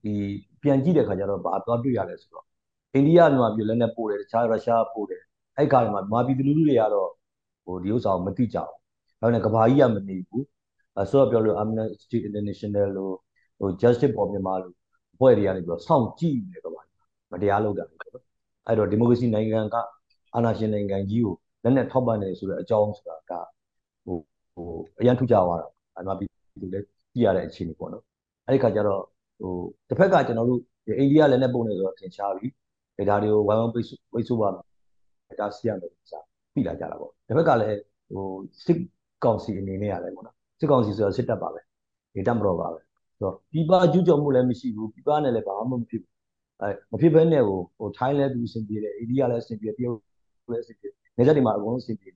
ဒီပြန်ကြည့်တဲ့ခါကျတော့ဘာသွားတွေ့ရလဲဆိုတော့အိန္ဒိယမြန်မာပြည်လက်နဲ့ပို့တယ်တခြားရုရှားပို့တယ်အဲ့ကားတွေမှာမြန်မာပြည်သူလူထုတွေကတော့ဟိုဒီဥစ္စာကိုမသိကြဘူးဒါနဲ့ကဘာကြီးကမနေဘူးအဲဆိုတော့ပြောလို့ Amnesty International လို့ ဟို Justice for Myanmar လို့အဖွဲ့တွေကနေပြီးတော့စောင့်ကြည့်နေကဘာကြီးမတရားလုပ်တာလေပေါ့အဲ့တော့ဒီမိုကရေစီနိုင်ငံကအာဏာရှင်နိုင်ငံကြီးကိုလက်နဲ့ထောက်ပံ့နေဆိုတဲ့အကြောင်းဆိုတာကဟိုဟိုအရန်ထူးခြားသွားတာအမှပြည်သူလည်းကြည့်ရတဲ့အခြေအနေပေါ့နော်အဲ့ဒီခါကျတော့ဟိုတစ်ဖက်ကကျွန်တော်တို့အိန္ဒိယလည်းနဲ့ပုံနေဆိုတော့သင်ချားပြီဒါတွေကိုဝိုင်းဝန်းပိတ်ဆို့ပိတ်ဆို့ပါမယ်ဒါစီရမယ်စာပြီးလာကြတာပေါ့တစ်ဖက်ကလည်းဟိုစစ်ကောင်စီအနေနဲ့ရတယ်ပေါ့နော်စစ်ကောင်စီဆိုတော့စစ်တပ်ပါပဲဒီတပ်မတော်ပါပဲဆို တော့ပြပကျူးကျော်မှုလည်းမရှိဘူးပြပနဲ့လည်းဘာမှမဖြစ်ဘူးအဲမဖြစ်ဘဲနဲ့ဟိုဟိုထိုင်းလည်းသူအဆင်ပြေတယ်အိန္ဒိယလည်းအဆင်ပြေတရုတ်လည်းအဆင်ပြေနေဆက်ဒီမှာအကုန်လုံးအဆင်ပြေ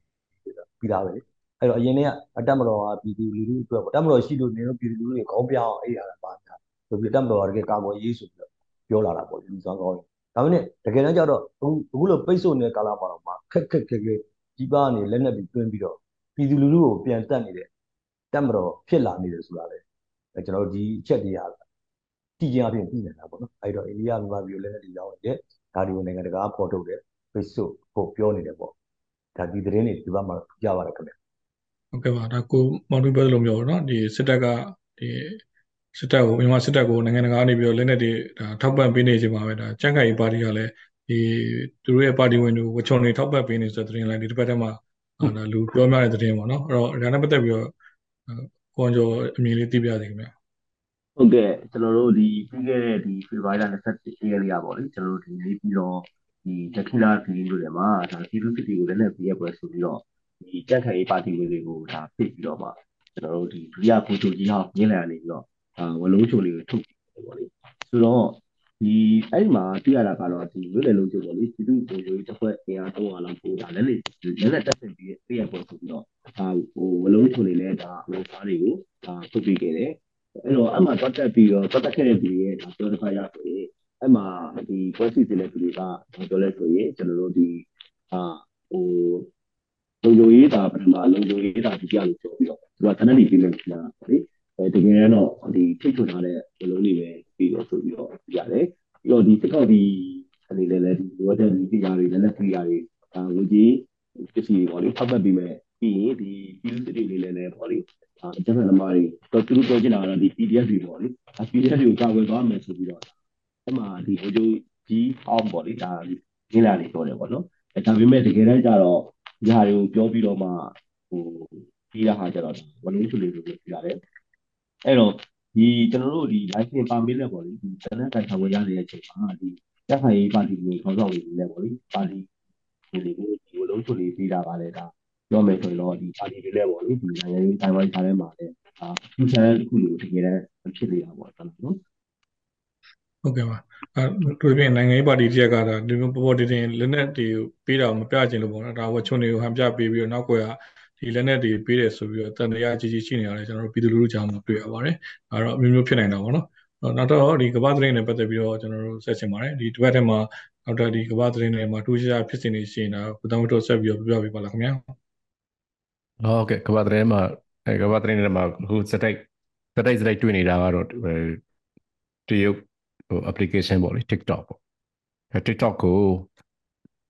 ပြီးသားပဲလေအဲ့တော့အရင်ကအတက်မတော်ကပြည်သူလူထုအတွက်ပေါ့တက်မတော်ရှိလို့နေတော့ပြည်သူလူထုတွေခေါင်းပြောင်းအဲ့ရတာပါညာဆိုပြီးတက်မတော်ကတကယ်ကာကွယ်ရေးဆိုပြီးတော့ပြောလာတာပေါ့လူဆောင်ကောင်းဒါပေမဲ့တကယ်တမ်းကျတော့အခုအခုလိုပိတ်ဆို့နေတဲ့ကာလမှာတော့မှခက်ခက်ခက်ခက်ကြီးပါနေလက်နဲ့ပြီးတွင်းပြီးတော့ပြည်သူလူထုကိုပြန်တက်နေတဲ့တက်မတော်ဖြစ်လာနေတယ်ဆိုတာလေ ကျွန်တော်တို့ဒီအချက်တရားတည်ခြင်းအပြင်ပြည်နေတာပေါ့နော်အဲ့တော့အိန္ဒိယမြန်မာပြည်ကိုလည်းတည်ရောက်နေတဲ့ဒါဒီကိုနိုင်ငံတကာပေါ်ထုတ်တဲ့ Facebook ကိုပြောနေတယ်ပေါ့ဒါဒီသတင်းတွေဒီဘက်မှာကြပါရခင်ဗျဟုတ်ကဲ့ပါဒါကိုမော်တူဘယ်လိုမျိုးပေါ့နော်ဒီစစ်တပ်ကဒီစစ်တပ်ကိုမြန်မာစစ်တပ်ကိုနိုင်ငံတကာအနေပြီးတော့လက်နက်တွေဒါထောက်ပံ့ပေးနေခြင်းပါပဲဒါကြံ့ခိုင်ရေးပါတီကလည်းဒီသူတို့ရဲ့ပါတီဝင်တွေကိုဝချုံတွေထောက်ပံ့ပေးနေဆိုတဲ့သတင်းလိုက်ဒီတစ်ပတ်တည်းမှာဒါလူပြောများတဲ့သတင်းပေါ့နော်အဲ့တော့ဒါနဲ့ပတ်သက်ပြီးတော့ ကိုန်ကျော်အမြင်လေးသိပြစေခင်ဗျဟုတ်ကဲ့ကျွန်တော်တို့ဒီပြီးခဲ့တဲ့ဒီဖေဖော်ဝါရီလ21ရက်နေ့ကပေါ့လေကျွန်တော်တို့ဒီနေပြီးတော့ဒီဒက္ခိဏခရီးတို့တွေမှာဒါပြည်သူစစ်တီကိုလည်းလည်းပြည့်ပွဲဆိုပြီးတော့ဒီကြက်ခိုင်ပါတီဝင်တွေကိုဒါဖိတ်ပြီးတော့မှကျွန်တော်တို့ဒီဒုတိယဖိုးချုပ်ကြီးဟောင်းရင်းလာနေပြီးတော့အာဝလုံးချိုလေးကိုထုတ်တယ်ပေါ့လေဆိုတော့ ဒီအဲ့မှာသိရတာကတော့ဒီဝိလေလုံးချိုပေါ့လေပြည်သူ့ပုံရိုးတစ်ခွက်အင်အား300လောက်ပို့တာလည်းလေလည်းလည်းတက်ဆင်ပြီးပြည့်ပွဲဆိုပြီးတော့အာဟိုဝလုံးချိုလေးလည်းဒါအလုံးသားတွေကိုဒါထုတ်ပြီးခဲ့တယ်အဲ့တော့အမှတော့တက်ပြီးတော့တက်ခဲ့တဲ့ပြည်ရဲ့ဒါပြောတစ်ခါရဆိုရင်အဲ့မှာဒီပွဲစီတင်တဲ့ပြည်ကပြောလဲဆိုရင်ကျွန်တော်တို့ဒီအာဟိုလုံခြုံရေးတာပထမလုံခြုံရေးတာဒီကြလို့ပြောပြီးတော့သူကတနက်နေ့ပြင်မယ်ဆိုတာလေအဲတကယ်တော့ဒီထိတ်ထွထားတဲ့ဘလုံးတွေပဲ ပြီးတော့ဆိုပြီးတော့ရတယ်ပြီးတော့ဒီတစ်ခေါက်ဒီအနေနဲ့လည်းဒီလိုတဲ့ဒီတရားတွေလည်းလက်ပြရာတွေဒါဝကြီးပစ္စည်းတွေပေါ့လေထောက်ပတ်ပြီးမယ်ပြီးရင်ဒီပြည်သူတွေလေးလည်းပေါ့လေအကျဉ်းသမားတွေတော့သူတို့ပြောချင်တာကတော့ဒီ PDF တွေပေါ့လေ PDF တွေကိုကာကွယ်သွားမယ်ဆိုပြီးတော့အဲ့မှာဒီဟိုကျိုးကြီးအောင်ပေါ့လေဒါရင်းလာနေပြောတယ်ပေါ့နော်အဲဒါပေမဲ့တကယ်တမ်းကျတော့ဒီဟာတွေကိုပြောပြီးတော့မှဟိုပြီးတာဟာကျတော့ဝလုံးချူလေးလိုပြောပြရတယ်အဲ့တော့ ဒီကျွန်တော်တို့ဒီ license permit နဲ့ပေါ့လေဒီတနက်ကန်ဆောင်ဝယ်ရတဲ့အချိန်မှာဒီတက်ခိုင်ရေးပါတီတွေခေါင်းဆောင်တွေနဲ့ပေါ့လေပါတီတွေကိုဒီဝလုံးချူလေးပြီးတာပါလေဒါပြောမယ်ဆိုရင်တော့ဒီပါတီတွေလည်းပေါ့လေဒီနိုင်ငံရေးတိုင်ဝမ်ခြားထဲမှာလည်းအာသူချန်တစ်ခုလိုတကယ်တမ်းဖြစ်နေတာပေါ့ကျွန်တော်နော်ဟုတ်ကဲ့ပါအဲတို့ပြင်နိုင်ငံရေးပါတီတရက်ကဒါဒီလိုပေါ်ပေါ်တင်တင်လက်နက်တွေပေးတာမပြချင်လို့ပေါ့နော်ဒါဝချုံတွေကိုဟန်ပြပေးပြီးတော့နောက်ကွယ်က ဒီလက်နက်တွေပေးတယ်ဆိုပြီးတော့တန်တရားကြီးကြီးရှိနေရတယ်ကျွန်တော်တို့ပြည်သူလူထုကြားမှာတွေ့ရပါတယ်အဲတော့အမျိုးမျိုးဖြစ်နိုင်တာပေါ့နော်နောက်တော့ဒီကမ္ဘာသတင်းနဲ့ပတ်သက်ပြီးတော့ကျွန်တော်တို့ဆက်ချင်ပါတယ်ဒီတစ်ပတ်ထဲမှာနောက်တော့ဒီကမ္ဘာသတင်းတွေမှာတူချာဖြစ်စဉ်တွေရှိနေတာဘုဒ္ဓဝတ္တဆက်ပြီးတော့ပြပြပေးပါလားခင်ဗျာဟုတ်ကဲ့ကမ္ဘာသတင်းမှာအဲကမ္ဘာသတင်းတွေမှာအခုစတိုက်စတိုက်စတိုက်တွေ့နေတာကတော့တရုတ်ဟို application ပေါ့လေ TikTok ပေါ့အဲ TikTok ကို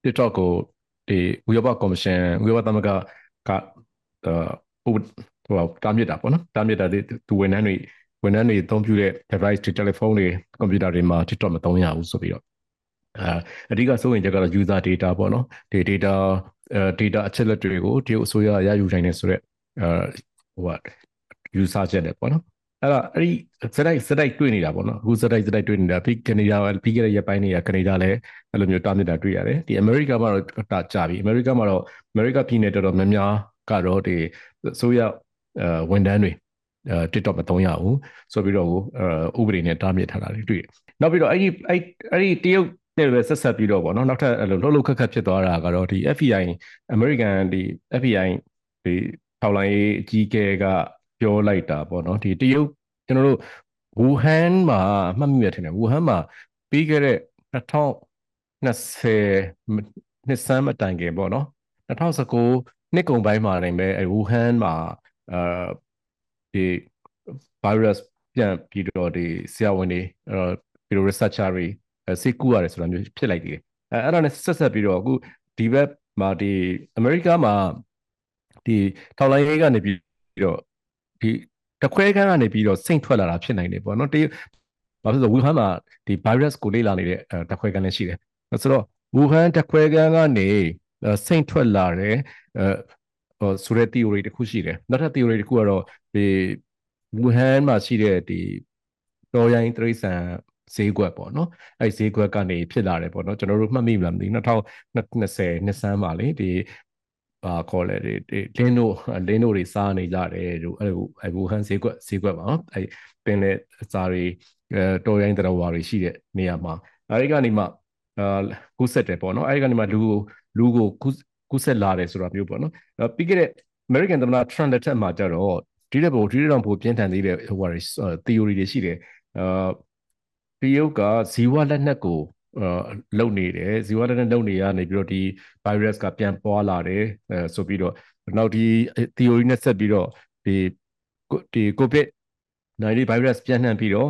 TikTok ကိုဒီဥရောပကော်မရှင်ဥရောပသမဂ္ဂက ဟိုဟိုတားမြစ်တာပေါ့နော်တားမြစ်တာဒီဝန်ထမ်းတွေဝန်ထမ်းတွေအသုံးပြုတဲ့ device တွေ telephone တွေ computer တွေမှာ TikTok မသုံးရဘူးဆိုပြီးတော့အာအဓိကစိုးရင်ချက်ကတော့ user data ပေါ့နော်ဒီ data အဲ data အချက်လက်တွေကိုတရုတ်အစိုးရရယူနိုင်တယ်ဆိုတော့အဲဟိုက user ချက်တယ်ပေါ့နော်အဲ့တော့အဲ့ဒီစတိုက်စတိုက်တွေ့နေတာပေါ့နော်အခုစတိုက်စတိုက်တွေ့နေတာပြီးကနေဒါပြီးခဲ့တဲ့ရက်ပိုင်းတွေကကနေဒါလည်းအဲ့လိုမျိုးတားမြစ်တာတွေ့ရတယ်ဒီအမေရိကမှာတော့တာကြပြီအမေရိကမှာတော့အမေရိကပြည်နယ်တော်တော်များများ ကတော့ဒီဆိုရအဲဝန်ထမ်းတွေအဲ TikTok မသုံးရဘူးဆိုပြီးတော့အဲဥပဒေနဲ့တားမြစ်ထားတာတွေတွေ့တယ်နောက်ပြီးတော့အဲ့ဒီအဲ့အဲ့ဒီတရုတ်နဲ့ပဲဆက်ဆက်ပြီးတော့ပေါ့နော်နောက်ထပ်အဲ့လိုလှုပ်လှုပ်ခက်ခက်ဖြစ်သွားတာကတော့ဒီ FBI American ဒီ FBI ဒီထောက်လိုင်းအကြီးအကဲကပြောလိုက်တာပေါ့နော်ဒီတရုတ်ကျွန်တော်တို့ဝူဟန်မှာမှတ်မိရထင်တယ်ဝူဟန်မှာပြီးခဲ့တဲ့2020နှစ်စမ်းမတိုင်ခင်ပေါ့နော်2019 နှစ်ကုန်ပိုင်းမှာနေပဲဝူဟန်မှာအာဒီ virus ပြန်ပြီးတော့ဒီဆရာဝန်တွေအဲပြီးတော့ researcher တွေစိတ်ကူးရတယ်ဆိုတာမျိုးဖြစ်လိုက်တယ်အဲအဲ့ဒါနဲ့ဆက်ဆက်ပြီးတော့အခုဒီဘက်မှာဒီအမေရိကမှာဒီထောက်လိုင်းရေးကနေပြီးတော့ဒီတခွဲခန်းကနေပြီးတော့စိတ်ထွက်လာတာဖြစ်နိုင်တယ်ပေါ့နော်တဘာဖြစ်လို့ဝူဟန်မှာဒီ virus ကိုလေ့လာနေတဲ့တခွဲခန်းလည်းရှိတယ်ဆိုတော့ဝူဟန်တခွဲခန်းကနေစိတ်ထွက်လာတယ် အဲဆိုတဲ့ theory တစ်ခုရှိတယ်နောက်ထပ် theory တစ်ခုကတော့ဒီဝူဟန်မှာရှိတဲ့ဒီတော်ရိုင်းတရိษံဈေးကွက်ပေါ့နော်အဲ့ဈေးကွက်ကနေဖြစ်လာတယ်ပေါ့နော်ကျွန်တော်တို့မှတ်မိမလားမသိဘူး2020နှစ်ဆန်းမှာလေဒီအာခေါ်လဲဒီလင်းတို့လင်းတို့တွေစားနေကြတယ်တို့အဲ့လိုအဲ့ဘူဟန်ဈေးကွက်ဈေးကွက်ပါနော်အဲ့ပင်လေစားတွေအဲတော်ရိုင်းတရဝါတွေရှိတဲ့နေရာမှာအဲဒီကနေမှအာကူးဆက်တယ်ပေါ့နော်အဲဒီကနေမှလူကိုလူကို ကူးဆက်လာတယ်ဆိုတာမျိုးပေါ့နော်ပြီးခဲ့တဲ့ American သမ္မတ Trump လက်ထက်မှာကျတော့ဒီတဲ့ဘောဒီတဲ့တော့ပိုပြင်းထန်သေးတဲ့ဟိုဟာ theory တွေရှိတယ်အာတရုတ်ကဇီဝလက်နက်ကိုလုံနေတယ်ဇီဝလက်နက်လုံနေရနေပြီးတော့ဒီ virus ကပြန်ပွားလာတယ်ဆိုပြီးတော့နောက်ဒီ theory နဲ့ဆက်ပြီးတော့ဒီဒီ covid 90 virus ပြန့်နှံ့ပြီးတော့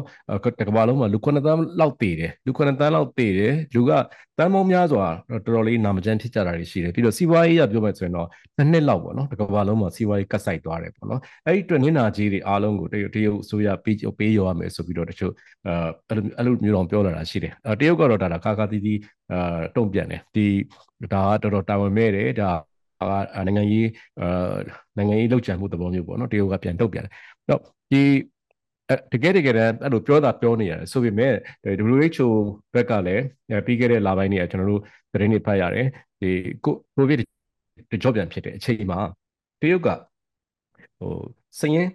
တကမ္ဘာလုံးမှာလူ9သန်းလောက်သေတယ်လူ9သန်းလောက်သေတယ်လူကတန်းပေါင်းများစွာတော်တော်လေးနာမကျန်းဖြစ်ကြတာတွေရှိတယ်ပြီးတော့စီးပွားရေးရပြောမယ်ဆိုရင်တော့နှစ်နှစ်လောက်ပေါ့နော်တကမ္ဘာလုံးမှာစီးပွားရေးကတ်ဆိုင်သွားတယ်ပေါ့နော်အဲ့ဒီအတွက်နင်းနာကြီးတွေအားလုံးကိုတရုတ်တရုတ်အစိုးရပေးပေးရောရမယ်ဆိုပြီးတော့တချို့အဲအဲ့လိုမျိုးတော့ပြောလာတာရှိတယ်တရုတ်ကတော့ဒါကကာကာတီတီအာတုံ့ပြန်တယ်ဒီဒါကတော်တော်တာဝန်မဲ့တယ်ဒါကနိုင်ငံရေးအာနိုင်ငံရေးလောက်ကျန်မှုသဘောမျိုးပေါ့နော်တရုတ်ကပြန်တုံ့ပြန်တယ်တော့ဒီ တကယ်တကယ်တမ်းအဲ့လိုပြောတာပြောနေရတယ်ဆိုပေမဲ့ WHO ဘက်ကလည်းပြီးခဲ့တဲ့လပိုင်းတွေကကျွန်တော်တို့သတင်းတွေဖတ်ရတယ်ဒီကိုဗစ်တကြော့ပြန်ဖြစ်တဲ့အချိန်မှာတရုတ်ကဟိုစရင်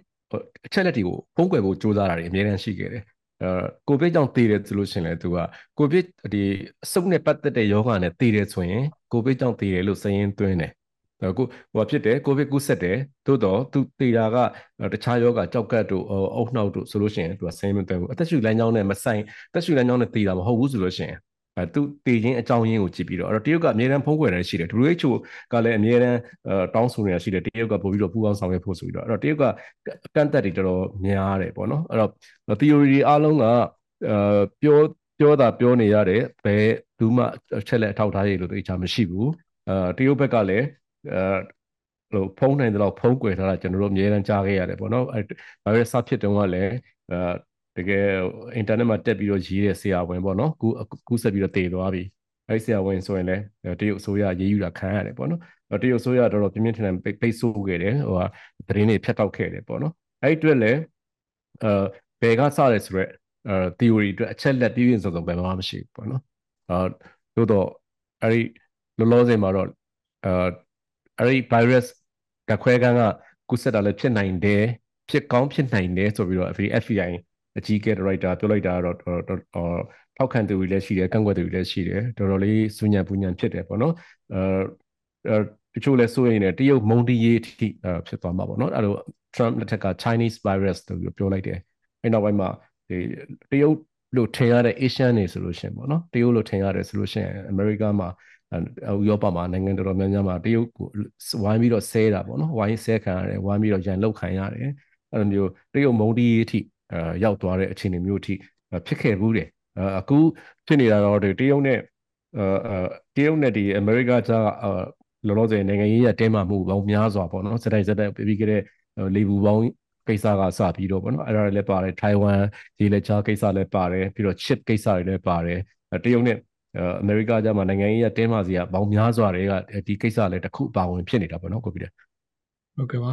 အချက်လက်တွေကိုဖုံးကွယ်ဖို့ကြိုးစားတာတွေအများကြီးရှိခဲ့တယ်အဲကိုဗစ်ကြောင့်တည်တယ်ဆိုလို့ရှိရင်လည်းသူကကိုဗစ်ဒီအဆုပ်နဲ့ပတ်သက်တဲ့ယောဂနဲ့တည်တယ်ဆိုရင်ကိုဗစ်ကြောင့်တည်တယ်လို့စရင်သွင်းတယ် အခုဟိုဖြစ်တယ်ကိုဗစ်ကူးဆက်တယ်သို့တော့သူတေတာကတခြားယောဂကြောက်ကတ်တို့အုတ်နှောက်တို့ဆိုလို့ရှိရင်သူကဆင်းမသွဲဘူးအသက်ရှူလမ်းကြောင်းနဲ့မဆိုင်အသက်ရှူလမ်းကြောင်းနဲ့တေတာမဟုတ်ဘူးဆိုလို့ရှိရင်အဲသူတည်ခြင်းအကြောင်းရင်းကိုကြည့်ပြီးတော့အဲ့တော့တရုတ်ကအမြဲတမ်းဖုံးကွယ်နေရှိတယ် WHO ကလည်းအမြဲတမ်းတောင်းဆိုနေတာရှိတယ်တရုတ်ကပို့ပြီးတော့ပူးပေါင်းဆောင်ရွက်ဖို့ဆိုပြီးတော့အဲ့တော့တရုတ်ကကန့်သက်တွေတော်တော်များတယ်ပေါ့နော်အဲ့တော့ theory တွေအားလုံးကအဲပြောပြောတာပြောနေရတယ်ဘယ်သူမှအချက်လက်အထောက်ထားရလို့သိချာမရှိဘူးအဲတရုတ်ဘက်ကလည်း အဲဟိုဖုံးနိုင်တဲ့လောက်ဖုံးကွယ်ထားတာကျွန်တော်တို့အများအားကြားခဲ့ရတယ်ပေါ့နော်အဲဒါပေမဲ့စဖြစ်တုန်းကလည်းအဲတကယ်အင်တာနက်မှာတက်ပြီးတော့ရေးတဲ့ဆရာဝန်ပေါ့နော်ကူကူးဆက်ပြီးတော့တည်သွားပြီအဲဒီဆရာဝန်ဆိုရင်လည်းတရုတ်အစိုးရရေးယူတာခံရတယ်ပေါ့နော်တရုတ်အစိုးရတော်တော်ပြင်းပြင်းထန်ထန်ပိတ်ဆို့ခဲ့တယ်ဟိုဟာသတင်းတွေဖြတ်တောက်ခဲ့တယ်ပေါ့နော်အဲဒီအတွက်လည်းအဲဘယ်ကစရဲဆိုရက်အဲ theory အတွက်အချက်လက်ပြည့်ပြည့်စုံစုံဘယ်မှမရှိဘူးပေါ့နော်အဲသို့တော့အဲဒီလောလောဆယ်မှာတော့အဲ အဲ့ဒီ virus ကခွဲကန်းကကူးစက်တာလည်းဖြစ်နိုင်တယ်ဖြစ်ကောင်းဖြစ်နိုင်တယ်ဆိုပြီးတော့ FBI အကြီးအကဲ director ပြောလိုက်တာတော့ထောက်ခံသူတွေလည်းရှိတယ်ကန့်ကွက်သူတွေလည်းရှိတယ်တော်တော်လေးစူညံပူညံဖြစ်တယ်ပေါ့နော်အဲတချို့လည်းစိုးရိမ်နေတရုတ်မုံတီးရေးအထိဖြစ်သွားမှာပေါ့နော်အဲ့လို Trump လက်ထက်က Chinese virus လို့ပြောလိုက်တယ်အဲ့နောက်ပိုင်းမှာဒီတရုတ်လို့ထင်ရတဲ့ Asian တွေဆိုလို့ရှိရင်ပေါ့နော်တရုတ်လို့ထင်ရတယ်ဆိုလို့ရှိရင် America မှာ ဥရောပမှာနိုင်ငံတော်တော်များများမှာတရုတ်ကိုဝိုင်းပြီးတော့ဆဲတာပေါ့နော်ဝိုင်းဆဲခံရတယ်ဝိုင်းပြီးတော့ရန်လုတ်ခံရတယ်အဲ့လိုမျိုးတရုတ်မုံတီးအထိအဲရောက်သွားတဲ့အခြေအနေမျိုးအထိဖြစ်ခဲ့ဘူးတယ်အခုဖြစ်နေတာတော့တရုတ်နဲ့အဲတရုတ်နဲ့ဒီအမေရိကကြားလောလောဆယ်နိုင်ငံရေးရတဲမှမှုပေါင်းများစွာပေါ့နော်စတိုင်စတိုင်ပြီးခဲ့တဲ့လေဘူးပေါင်းကိစ္စကစပြီးတော့ပေါ့နော်အဲ့ဒါလည်းပါတယ်ထိုင်ဝမ်ရေလက်ချားကိစ္စလည်းပါတယ်ပြီးတော့ chip ကိစ္စတွေလည်းပါတယ်တရုတ်နဲ့ အမေရိကကြမှာနိုင်ငံရေးကတင်းမာစီကဘောင်များစွာတွေကဒီကိစ္စလည်းတစ်ခုအပါဝင်ဖြစ်နေတာပေါ့နော်ကိုပြည်တယ်ဟုတ်ကဲ့ပါ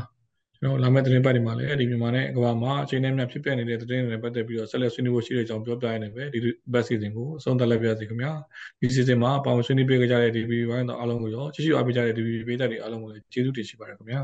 ကျွန်တော်လာမယ့်သတင်းပတ်တွေမှာလည်းဒီမြန်မာနဲ့ကမ္ဘာမှာအချိန်နဲ့မြဖြစ်ပျက်နေတဲ့သတင်းတွေနဲ့ပတ်သက်ပြီးတော့ဆက်လက်ဆွေးနွေးဖို့ရှိတဲ့အကြောင်းပြောပြရနေပဲဒီဘက်စီစဉ်ကိုအဆုံးသတ်လိုက်ပါရစေခင်ဗျာဒီစီစဉ်မှာပါဝင်ဆွေးနွေးပေးကြတဲ့ DB ဘိုင်းတော်အားလုံးကိုရောကြည့်ရှုအားပေးကြတဲ့ DB ပေးသက်တွေအားလုံးကိုလည်းကျေးဇူးတင်ရှိပါတယ်ခင်ဗျာ